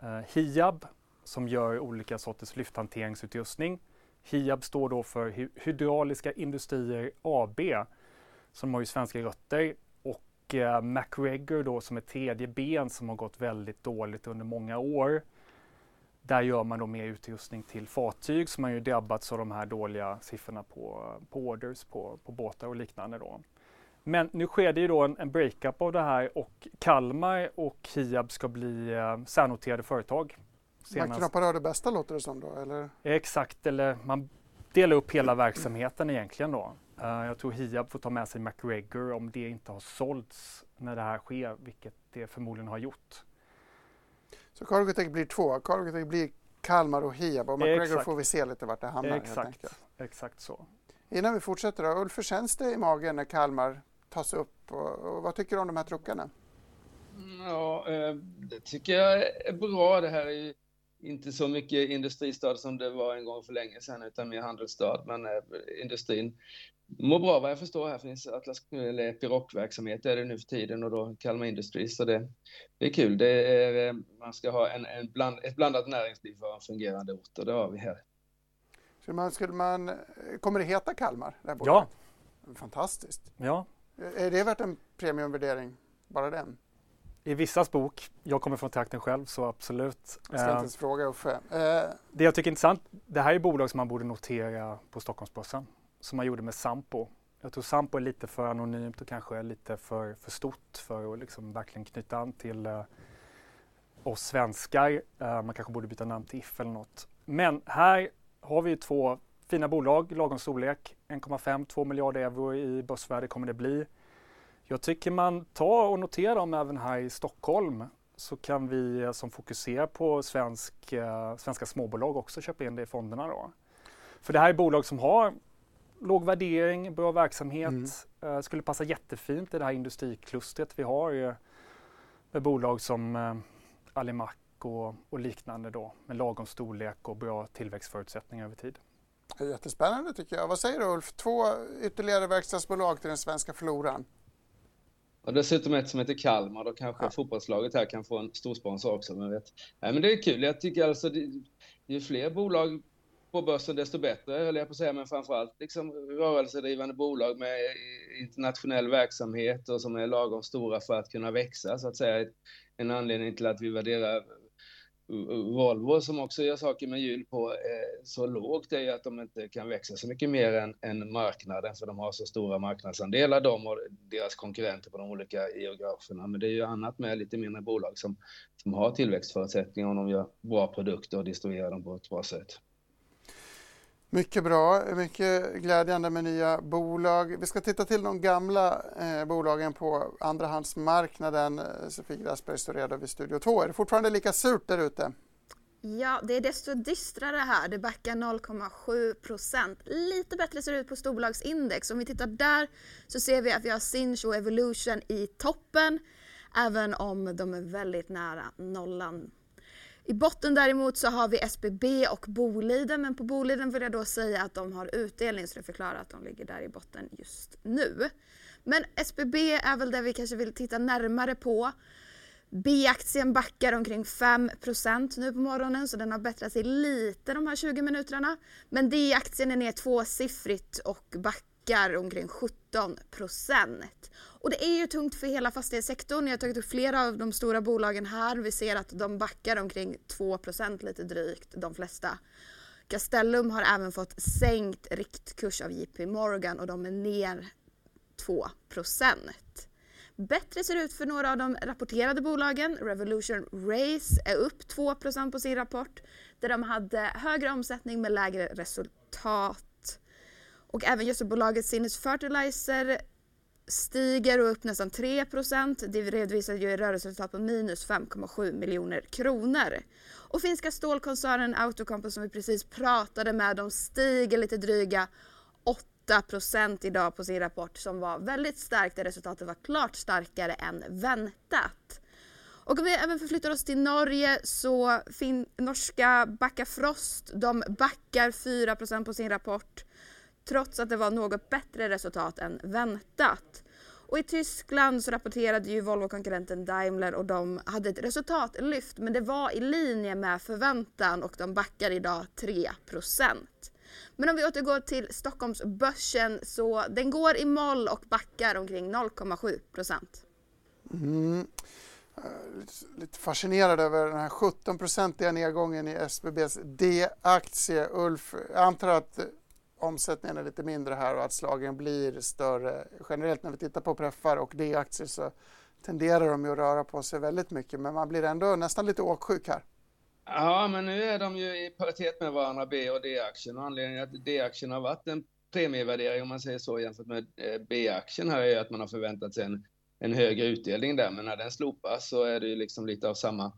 eh, Hiab som gör olika sorters lyfthanteringsutrustning Hiab står då för Hydrauliska Industrier AB som har ju svenska rötter och eh, MacGregor då som är tredje ben som har gått väldigt dåligt under många år. Där gör man då mer utrustning till fartyg som har ju drabbats av de här dåliga siffrorna på, på orders på, på båtar och liknande då. Men nu sker det ju då en, en breakup av det här och Kalmar och Hiab ska bli eh, särnoterade företag. Man knappar det bästa låter det som då, eller? Exakt, eller man delar upp hela verksamheten egentligen då. Uh, jag tror Hiab får ta med sig McGregor om det inte har sålts när det här sker, vilket det förmodligen har gjort. Så Cargotec blir två, Cargotec blir Kalmar och Hiab och McGregor Exakt. får vi se lite vart det hamnar. Exakt, Exakt så. Innan vi fortsätter då, Ulf, hur känns det i magen när Kalmar tas upp och, och vad tycker du om de här truckarna? Ja, eh, det tycker jag är bra. Det här är inte så mycket industristad som det var en gång för länge sedan, utan mer handelsstad. Men eh, industrin mår bra vad jag förstår. Här finns Atlas eller Epiroc-verksamhet är det nu för tiden och då Kalmar Industries. Så det, det är kul. Det är, eh, man ska ha en, en bland, ett blandat näringsliv för en fungerande ort och det har vi här. Skulle man, skulle man, kommer det heta Kalmar? Det ja. Fantastiskt. Ja. Är det värt en premiumvärdering, bara den? I vissas bok, jag kommer från trakten själv så absolut. Jag ska inte ens fråga Uffe. Eh. Det jag tycker är intressant, det här är bolag som man borde notera på Stockholmsbörsen. Som man gjorde med Sampo. Jag tror Sampo är lite för anonymt och kanske lite för, för stort för att liksom verkligen knyta an till uh, oss svenskar. Uh, man kanske borde byta namn till If eller något. Men här har vi två fina bolag, lagom storlek. 1,5-2 miljarder euro i börsvärde kommer det bli. Jag tycker man tar och noterar dem även här i Stockholm så kan vi som fokuserar på svensk, eh, svenska småbolag också köpa in det i fonderna. Då. För det här är bolag som har låg värdering, bra verksamhet, mm. eh, skulle passa jättefint i det här industriklustret vi har eh, med bolag som eh, Alimac och, och, liknande då med lagom storlek och bra tillväxtförutsättningar över tid. Jättespännande tycker jag. Vad säger du Ulf? Två ytterligare verkstadsbolag till den svenska floran. Och dessutom ett som heter Kalmar, då kanske ja. fotbollslaget här kan få en stor sponsor också. Men, vet. Nej, men det är kul. Jag tycker alltså det, ju fler bolag på börsen desto bättre, höll jag på att säga, men framförallt liksom rörelsedrivande bolag med internationell verksamhet och som är lagom stora för att kunna växa, så att säga. En anledning till att vi värderar Volvo som också gör saker med hjul på eh, så lågt är ju att de inte kan växa så mycket mer än, än marknaden för de har så stora marknadsandelar de och deras konkurrenter på de olika geograferna. Men det är ju annat med lite mindre bolag som, som har tillväxtförutsättningar om de gör bra produkter och distribuerar dem på ett bra sätt. Mycket bra, mycket glädjande med nya bolag. Vi ska titta till de gamla eh, bolagen på andrahandsmarknaden. Eh, Sofie Grassberg står redo vid Studio 2. Är det fortfarande lika surt där ute? Ja, det är desto dystrare här. Det backar 0,7 procent. Lite bättre ser det ut på storbolagsindex. Om vi tittar där så ser vi att vi har Sinch och Evolution i toppen, även om de är väldigt nära nollan i botten däremot så har vi SBB och Boliden men på Boliden vill jag då säga att de har utdelning så det förklarar att de ligger där i botten just nu. Men SBB är väl det vi kanske vill titta närmare på. B-aktien backar omkring 5% nu på morgonen så den har bättrat sig lite de här 20 minuterna. Men D-aktien är ner tvåsiffrigt och backar omkring 17 och det är ju tungt för hela fastighetssektorn. Jag har tagit upp flera av de stora bolagen här. Vi ser att de backar omkring 2% lite drygt, de flesta. Castellum har även fått sänkt riktkurs av JP Morgan och de är ner 2% Bättre ser det ut för några av de rapporterade bolagen. Revolution Race är upp 2% på sin rapport där de hade högre omsättning med lägre resultat. Och även gödselbolaget Sinus Fertilizer stiger och upp nästan 3% Det redovisar ju rörelseresultat på minus 5,7 miljoner kronor. Och finska stålkoncernen Autocompo som vi precis pratade med, de stiger lite dryga 8% idag på sin rapport som var väldigt starkt. Resultatet var klart starkare än väntat. Och om vi även förflyttar oss till Norge så fin norska Backafrost, de backar 4% på sin rapport trots att det var något bättre resultat än väntat. Och i Tyskland så rapporterade ju Volvo-konkurrenten Daimler och de hade ett resultatlyft men det var i linje med förväntan och de backar idag 3% Men om vi återgår till Stockholmsbörsen så den går i moll och backar omkring 0,7 mm. Eh, lite fascinerad över den här 17-procentiga nedgången i SBBs D-aktie. Ulf, jag antar att omsättningen är lite mindre här och att slagen blir större. Generellt när vi tittar på preffar och D-aktier så tenderar de ju att röra på sig väldigt mycket men man blir ändå nästan lite åksjuk här. Ja, men nu är de ju i paritet med varandra, B och D-aktien. Anledningen att D-aktien har varit en premievärdering, om man säger så, jämfört med eh, B-aktien här är att man har förväntat sig en, en högre utdelning där. Men när den slopas så är det ju liksom lite av samma,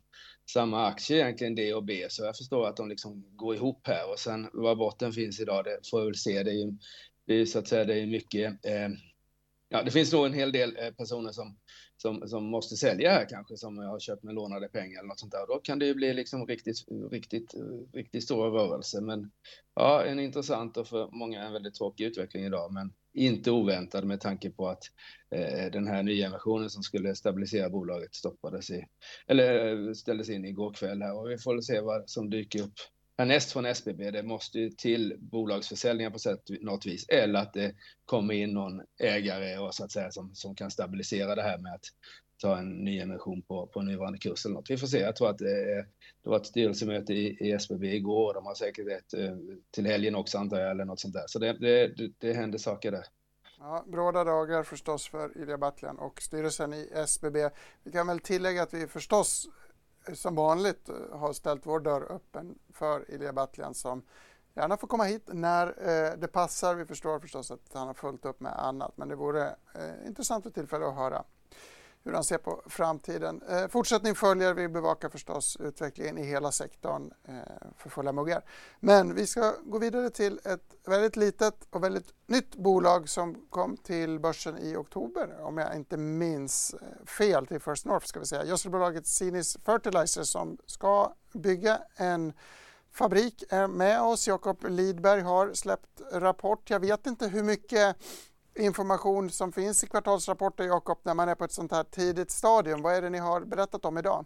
samma aktie egentligen, D och B. Så jag förstår att de liksom går ihop här. Och sen var botten finns idag, det får vi väl se. Det är ju det är, så att säga, det är mycket eh, ja, det finns nog en hel del eh, personer som, som, som måste sälja här kanske, som har köpt med lånade pengar eller något sånt där. Då kan det ju bli liksom riktigt, riktigt, riktigt stora rörelser. Men ja, en intressant och för många en väldigt tråkig utveckling idag, men inte oväntad med tanke på att eh, den här nyemissionen som skulle stabilisera bolaget stoppades i, eller eh, ställdes in igår kväll här. Och vi får se vad som dyker upp härnäst från SBB, det måste ju till bolagsförsäljningar på sätt, något vis, eller att det kommer in någon ägare och så att säga som, som kan stabilisera det här med att ta en ny emission på, på nuvarande kurs eller något. Vi får se. Jag tror att det, det var ett styrelsemöte i, i SBB igår. De har säkert ett eh, till helgen också antar jag, eller något sånt där. Så det, det, det, händer saker där. Ja, bråda dagar förstås för Ilja Batljan och styrelsen i SBB. Vi kan väl tillägga att vi förstås som vanligt eh, har ställt vår dörr öppen för Ilja Batljan som gärna får komma hit när eh, det passar. Vi förstår förstås att han har fullt upp med annat men det vore eh, intressant för tillfälle att höra hur han ser på framtiden. Eh, fortsättning följer. Vi bevakar förstås utvecklingen i hela sektorn eh, för fulla muggar. Men vi ska gå vidare till ett väldigt litet och väldigt nytt bolag som kom till börsen i oktober om jag inte minns eh, fel till First North ska vi säga. Gödselbolaget Sinis Fertilizer som ska bygga en fabrik är med oss. Jakob Lidberg har släppt rapport. Jag vet inte hur mycket information som finns i kvartalsrapporter, Jakob, när man är på ett sånt här tidigt stadium. Vad är det ni har berättat om idag?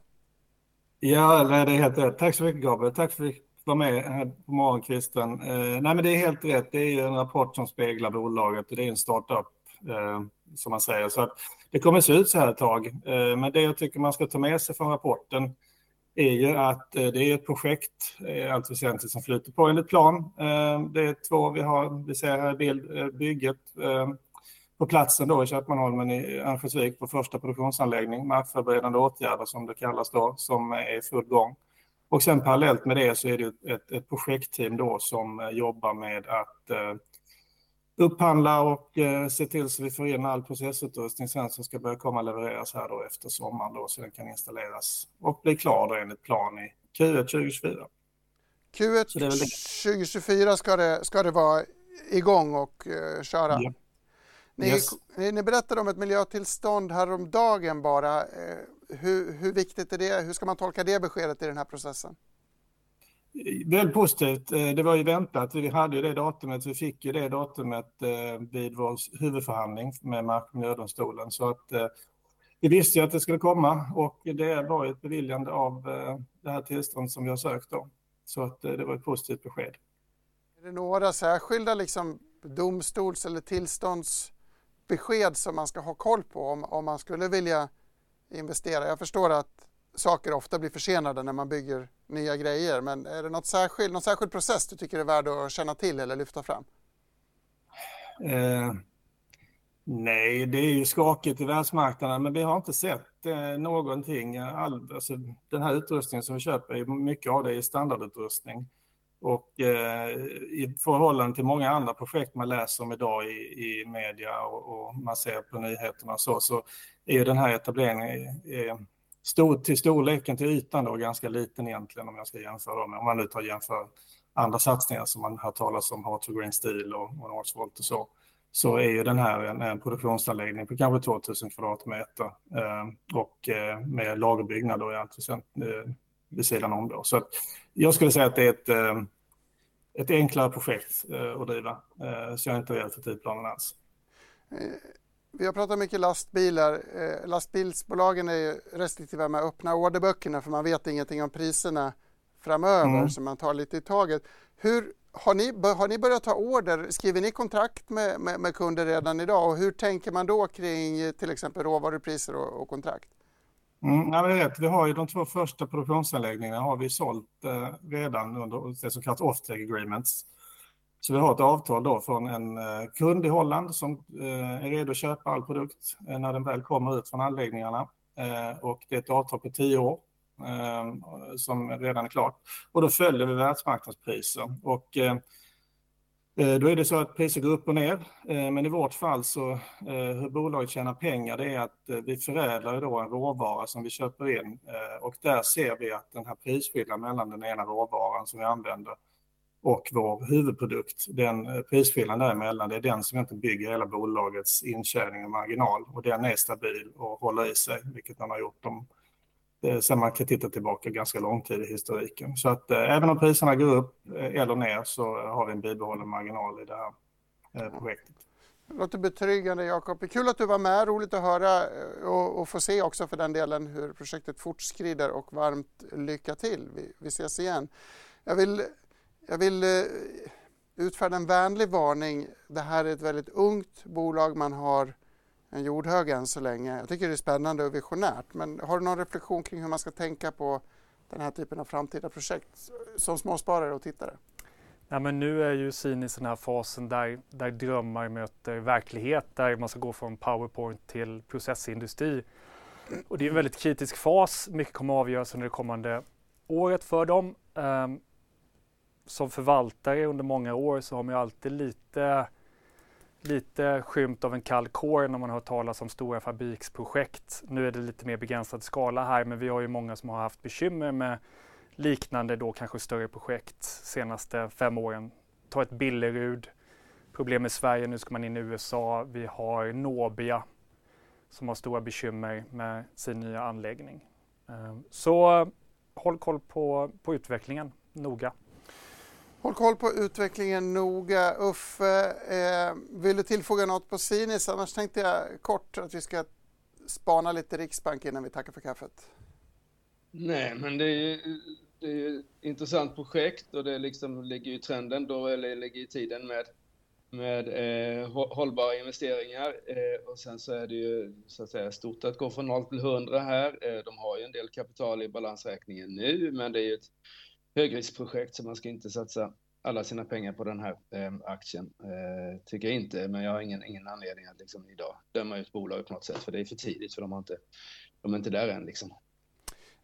Ja, det är helt rätt. Tack så mycket Gabriel. Tack för att du var med här på morgonkvisten. Eh, nej, men det är helt rätt. Det är ju en rapport som speglar bolaget och det är en startup eh, som man säger. Så att det kommer se ut så här ett tag. Eh, men det jag tycker man ska ta med sig från rapporten är ju att eh, det är ett projekt, eh, allt väsentligt, som flyter på enligt plan. Eh, det är två vi har, vi ser här bild, bygget på platsen då i Köpmanholmen i Örnsköldsvik på första produktionsanläggning, markförberedande åtgärder som det kallas då, som är i full gång. Och sen parallellt med det så är det ett, ett projektteam då som jobbar med att upphandla och eh, se till så vi får in all processutrustning sen som ska börja komma levereras här då efter sommaren då så den kan installeras och bli klar då enligt plan i Q1 2024. Q1 2024 ska det, ska det vara igång och uh, köra? Ja. Ni, yes. ni, ni, berättade om ett miljötillstånd häromdagen bara. Uh, hur, hur viktigt är det? Hur ska man tolka det beskedet i den här processen? Väldigt positivt. Eh, det var ju väntat. Vi hade ju det datumet. Vi fick ju det datumet eh, vid vår huvudförhandling med Mark och miljödomstolen. Så att eh, vi visste ju att det skulle komma och det var ett beviljande av det här tillståndet som vi har sökt då. Så att det var ett positivt besked. Är det några särskilda liksom, domstols eller tillståndsbesked som man ska ha koll på om, om man skulle vilja investera? Jag förstår att saker ofta blir försenade när man bygger nya grejer. Men är det något särskild, någon särskild process du tycker är värd att känna till eller lyfta fram? Eh, nej, det är ju skakigt i världsmarknaden, men vi har inte sett eh, någonting. All, alltså, den här utrustningen som vi köper, mycket av det är standardutrustning. Och eh, i förhållande till många andra projekt man läser om idag i, i media och, och man ser på nyheterna och så, så är den här etableringen eh, stor, till storleken, till ytan då, ganska liten egentligen om jag ska jämföra dem. om man nu tar jämför andra satsningar som man har talat om, Hard to Green Steel och, och Northvolt och så, så är ju den här en, en produktionsanläggning på kanske 2000 kvadratmeter eh, och eh, med lagerbyggnad då i allt väsentligt eh, vid sidan om då. Så att jag skulle säga att det är ett, eh, ett enklare projekt eh, att driva, eh, så jag är inte rädd för tidplanen alls. Eh, vi har pratat mycket lastbilar. Eh, lastbilsbolagen är restriktiva med att öppna orderböckerna för man vet ingenting om priserna framöver mm. så man tar lite i taget. Hur, har, ni, har ni börjat ta order? Skriver ni kontrakt med, med, med, kunder redan idag och hur tänker man då kring till exempel råvarupriser och, och kontrakt? Mm, ja, vet, vi har ju de två första produktionsanläggningarna har vi sålt eh, redan under det som kallas off-take agreements. Så vi har ett avtal då från en eh, kund i Holland som eh, är redo att köpa all produkt eh, när den väl kommer ut från anläggningarna. Och det är ett avtal på tio år som redan är klart. Och då följer vi världsmarknadspriser. Och då är det så att priser går upp och ner. Men i vårt fall så hur bolaget tjänar pengar det är att vi förädlar då en råvara som vi köper in. Och där ser vi att den här prisskillnaden mellan den ena råvaran som vi använder och vår huvudprodukt, den eh, prisskillnaden däremellan, det är den som inte bygger hela bolagets intjäning och marginal. Och den är stabil och håller i sig, vilket man har gjort eh, sen man kan titta tillbaka ganska lång tid i historiken. Så att eh, även om priserna går upp eller ner så har vi en bibehållen marginal i det här projektet. Det låter betryggande, Jakob. Kul att du var med, roligt att höra och få se också för den delen hur projektet fortskrider och varmt lycka till. Vi ses igen. Jag vill jag vill eh, utfärda en vänlig varning. Det här är ett väldigt ungt bolag. Man har en jordhög än så länge. Jag tycker det är spännande och visionärt. Men har du någon reflektion kring hur man ska tänka på den här typen av framtida projekt som småsparare och tittare? Ja, men nu är ju Syn i den här fasen där, där drömmar möter verklighet, där man ska gå från PowerPoint till processindustri. Och det är en väldigt kritisk fas. Mycket kommer att avgöras under det kommande året för dem. Um, som förvaltare under många år så har man ju alltid lite lite skymt av en kall kår när man hör talas om stora fabriksprojekt. Nu är det lite mer begränsad skala här, men vi har ju många som har haft bekymmer med liknande då kanske större projekt senaste fem åren. Ta ett Billerud, problem i Sverige, nu ska man in i USA. Vi har Nobia som har stora bekymmer med sin nya anläggning. Ehm, så håll koll på, på utvecklingen noga. Håll koll på utvecklingen noga. Uffe, eh, vill du tillfoga något på Sinis? Annars tänkte jag kort att vi ska spana lite Riksbank innan vi tackar för kaffet. Nej, men det är ju det är ett intressant projekt och det liksom ligger i trenden då, eller ligger i tiden med, med eh, hållbara investeringar. Eh, och sen så är det ju så att säga stort att gå från 0 till 100 här. Eh, de har ju en del kapital i balansräkningen nu, men det är ju ett högriskprojekt så man ska inte satsa alla sina pengar på den här eh, aktien. Eh, tycker jag inte, men jag har ingen, ingen anledning att liksom idag döma ut bolaget på något sätt, för det är för tidigt, för de, har inte, de är inte där än. Liksom.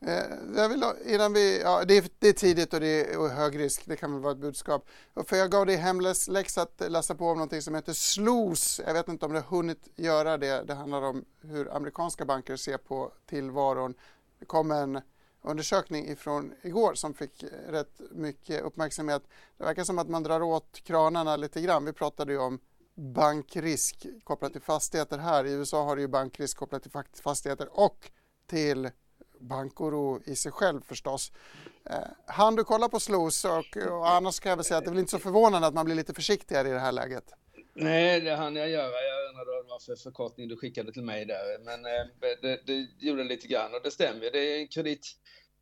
Eh, jag vill, innan vi, ja, det, är, det är tidigt och det är hög risk, det kan väl vara ett budskap. För jag gav dig hemläxa att läsa på om något som heter SLOS. Jag vet inte om du har hunnit göra det. Det handlar om hur amerikanska banker ser på tillvaron. Det kom en undersökning ifrån igår som fick eh, rätt mycket uppmärksamhet. Det verkar som att man drar åt kranarna lite grann. Vi pratade ju om bankrisk kopplat till fastigheter här. I USA har du ju bankrisk kopplat till fastigheter och till bankoro i sig själv förstås. Eh, han du kolla på SLOS och, och annars kan jag väl säga att det är väl inte så förvånande att man blir lite försiktigare i det här läget. Nej, det hann jag göra. Jag undrade vad det var för förkortning du skickade till mig där. Men eh, det, det gjorde lite grann och det stämmer. Det är en kredit,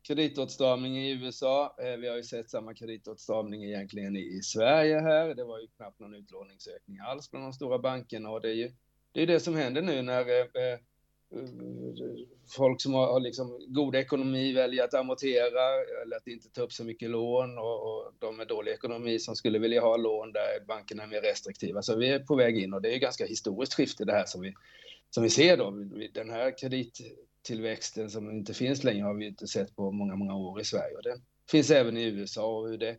kreditåtstramning i USA. Eh, vi har ju sett samma kreditåtstramning egentligen i Sverige här. Det var ju knappt någon utlåningsökning alls bland de stora bankerna och det är ju det, är det som händer nu när eh, eh folk som har, liksom god ekonomi väljer att amortera eller att inte ta upp så mycket lån och, och de med dålig ekonomi som skulle vilja ha lån där bankerna är mer restriktiva. Så vi är på väg in och det är ganska historiskt skifte det här som vi, som vi ser då. Den här kredittillväxten som inte finns längre har vi inte sett på många, många år i Sverige och den finns även i USA och hur det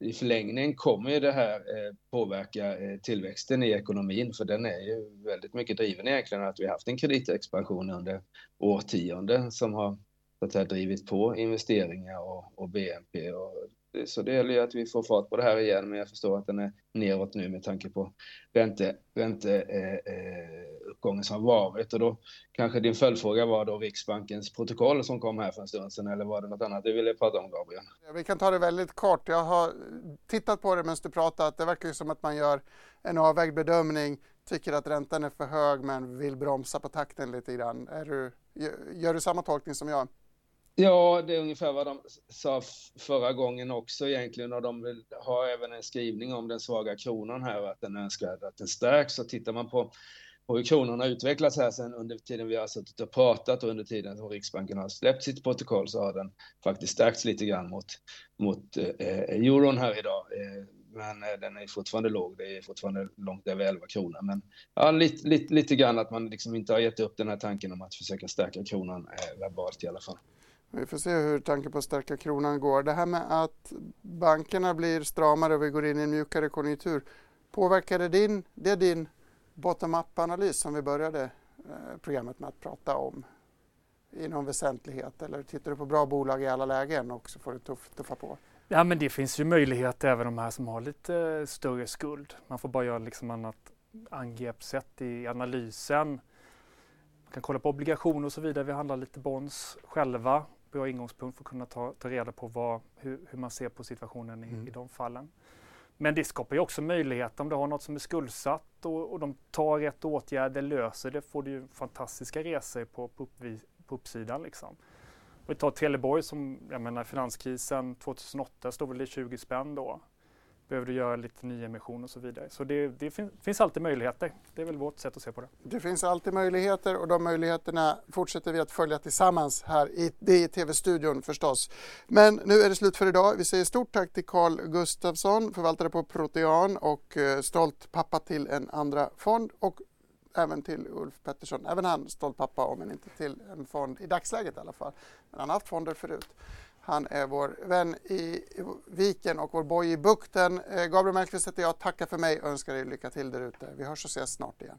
i förlängningen kommer ju det här eh, påverka eh, tillväxten i ekonomin, för den är ju väldigt mycket driven egentligen att vi haft en kreditexpansion under årtionden som har så att säga, drivit på investeringar och, och BNP. Och, så det gäller ju att vi får fart på det här igen, men jag förstår att den är neråt nu med tanke på ränteuppgången ränte eh, eh som har varit. Och då kanske din följdfråga var då Riksbankens protokoll som kom här för en stund sedan, eller var det något annat du ville prata om, Gabriel? Vi kan ta det väldigt kort. Jag har tittat på det medan du pratat. Det verkar ju som att man gör en avvägd bedömning, tycker att räntan är för hög men vill bromsa på takten lite grann. Är du, gör du samma tolkning som jag? Ja, det är ungefär vad de sa förra gången också egentligen och de vill ha även en skrivning om den svaga kronan här och att den önskar att den stärks. Så tittar man på hur kronan har utvecklats här sen under tiden vi har suttit och pratat och under tiden som Riksbanken har släppt sitt protokoll så har den faktiskt stärkts lite grann mot, mot eh, eh euron här idag. Eh, men eh, den är fortfarande låg. Det är fortfarande långt över 11 kronor. Men ja, lite, lite, lite grann att man liksom inte har gett upp den här tanken om att försöka stärka kronan eh, verbalt i alla fall. Vi får se hur tanken på att stärka kronan går. Det här med att bankerna blir stramare och vi går in i en mjukare konjunktur. Påverkar det din, det din bottom-up-analys som vi började eh, programmet med att prata om i någon väsentlighet? Eller tittar du på bra bolag i alla lägen och så får du tuff, tuffa på? Ja, men det finns ju möjlighet även de här som har lite större skuld. Man får bara göra liksom annat angreppssätt i analysen. Man kan kolla på obligationer och så vidare. Vi handlar lite bonds själva. Bra ingångspunkt för att kunna ta, ta reda på vad, hur, hur, man ser på situationen i, mm. i de fallen. Men det skapar ju också möjlighet om du har något som är skuldsatt och, och de tar rätt åtgärder, löser det, får du ju fantastiska resor på, på, uppvis, på uppsidan. Liksom. Vi tar Trelleborg som, jag menar finanskrisen 2008 stod väl i 20 spänn då behöver du göra lite nyemission och så vidare. Så det, det fin finns alltid möjligheter. Det är väl vårt sätt att se på det. Det finns alltid möjligheter och de möjligheterna fortsätter vi att följa tillsammans här i, i TV-studion förstås. Men nu är det slut för idag. Vi säger stort tack till Carl Gustafsson, förvaltare på Protean och eh, stolt pappa till en andra fond och även till Ulf Pettersson, även han stolt pappa om än inte till en fond i dagsläget i alla fall. Men han har haft fonder förut. Han är vår vän i viken och vår boj i bukten. Eh, Gabriel Mellqvist heter jag. Tackar för mig och önskar er lycka till där ute. Vi hörs och ses snart igen.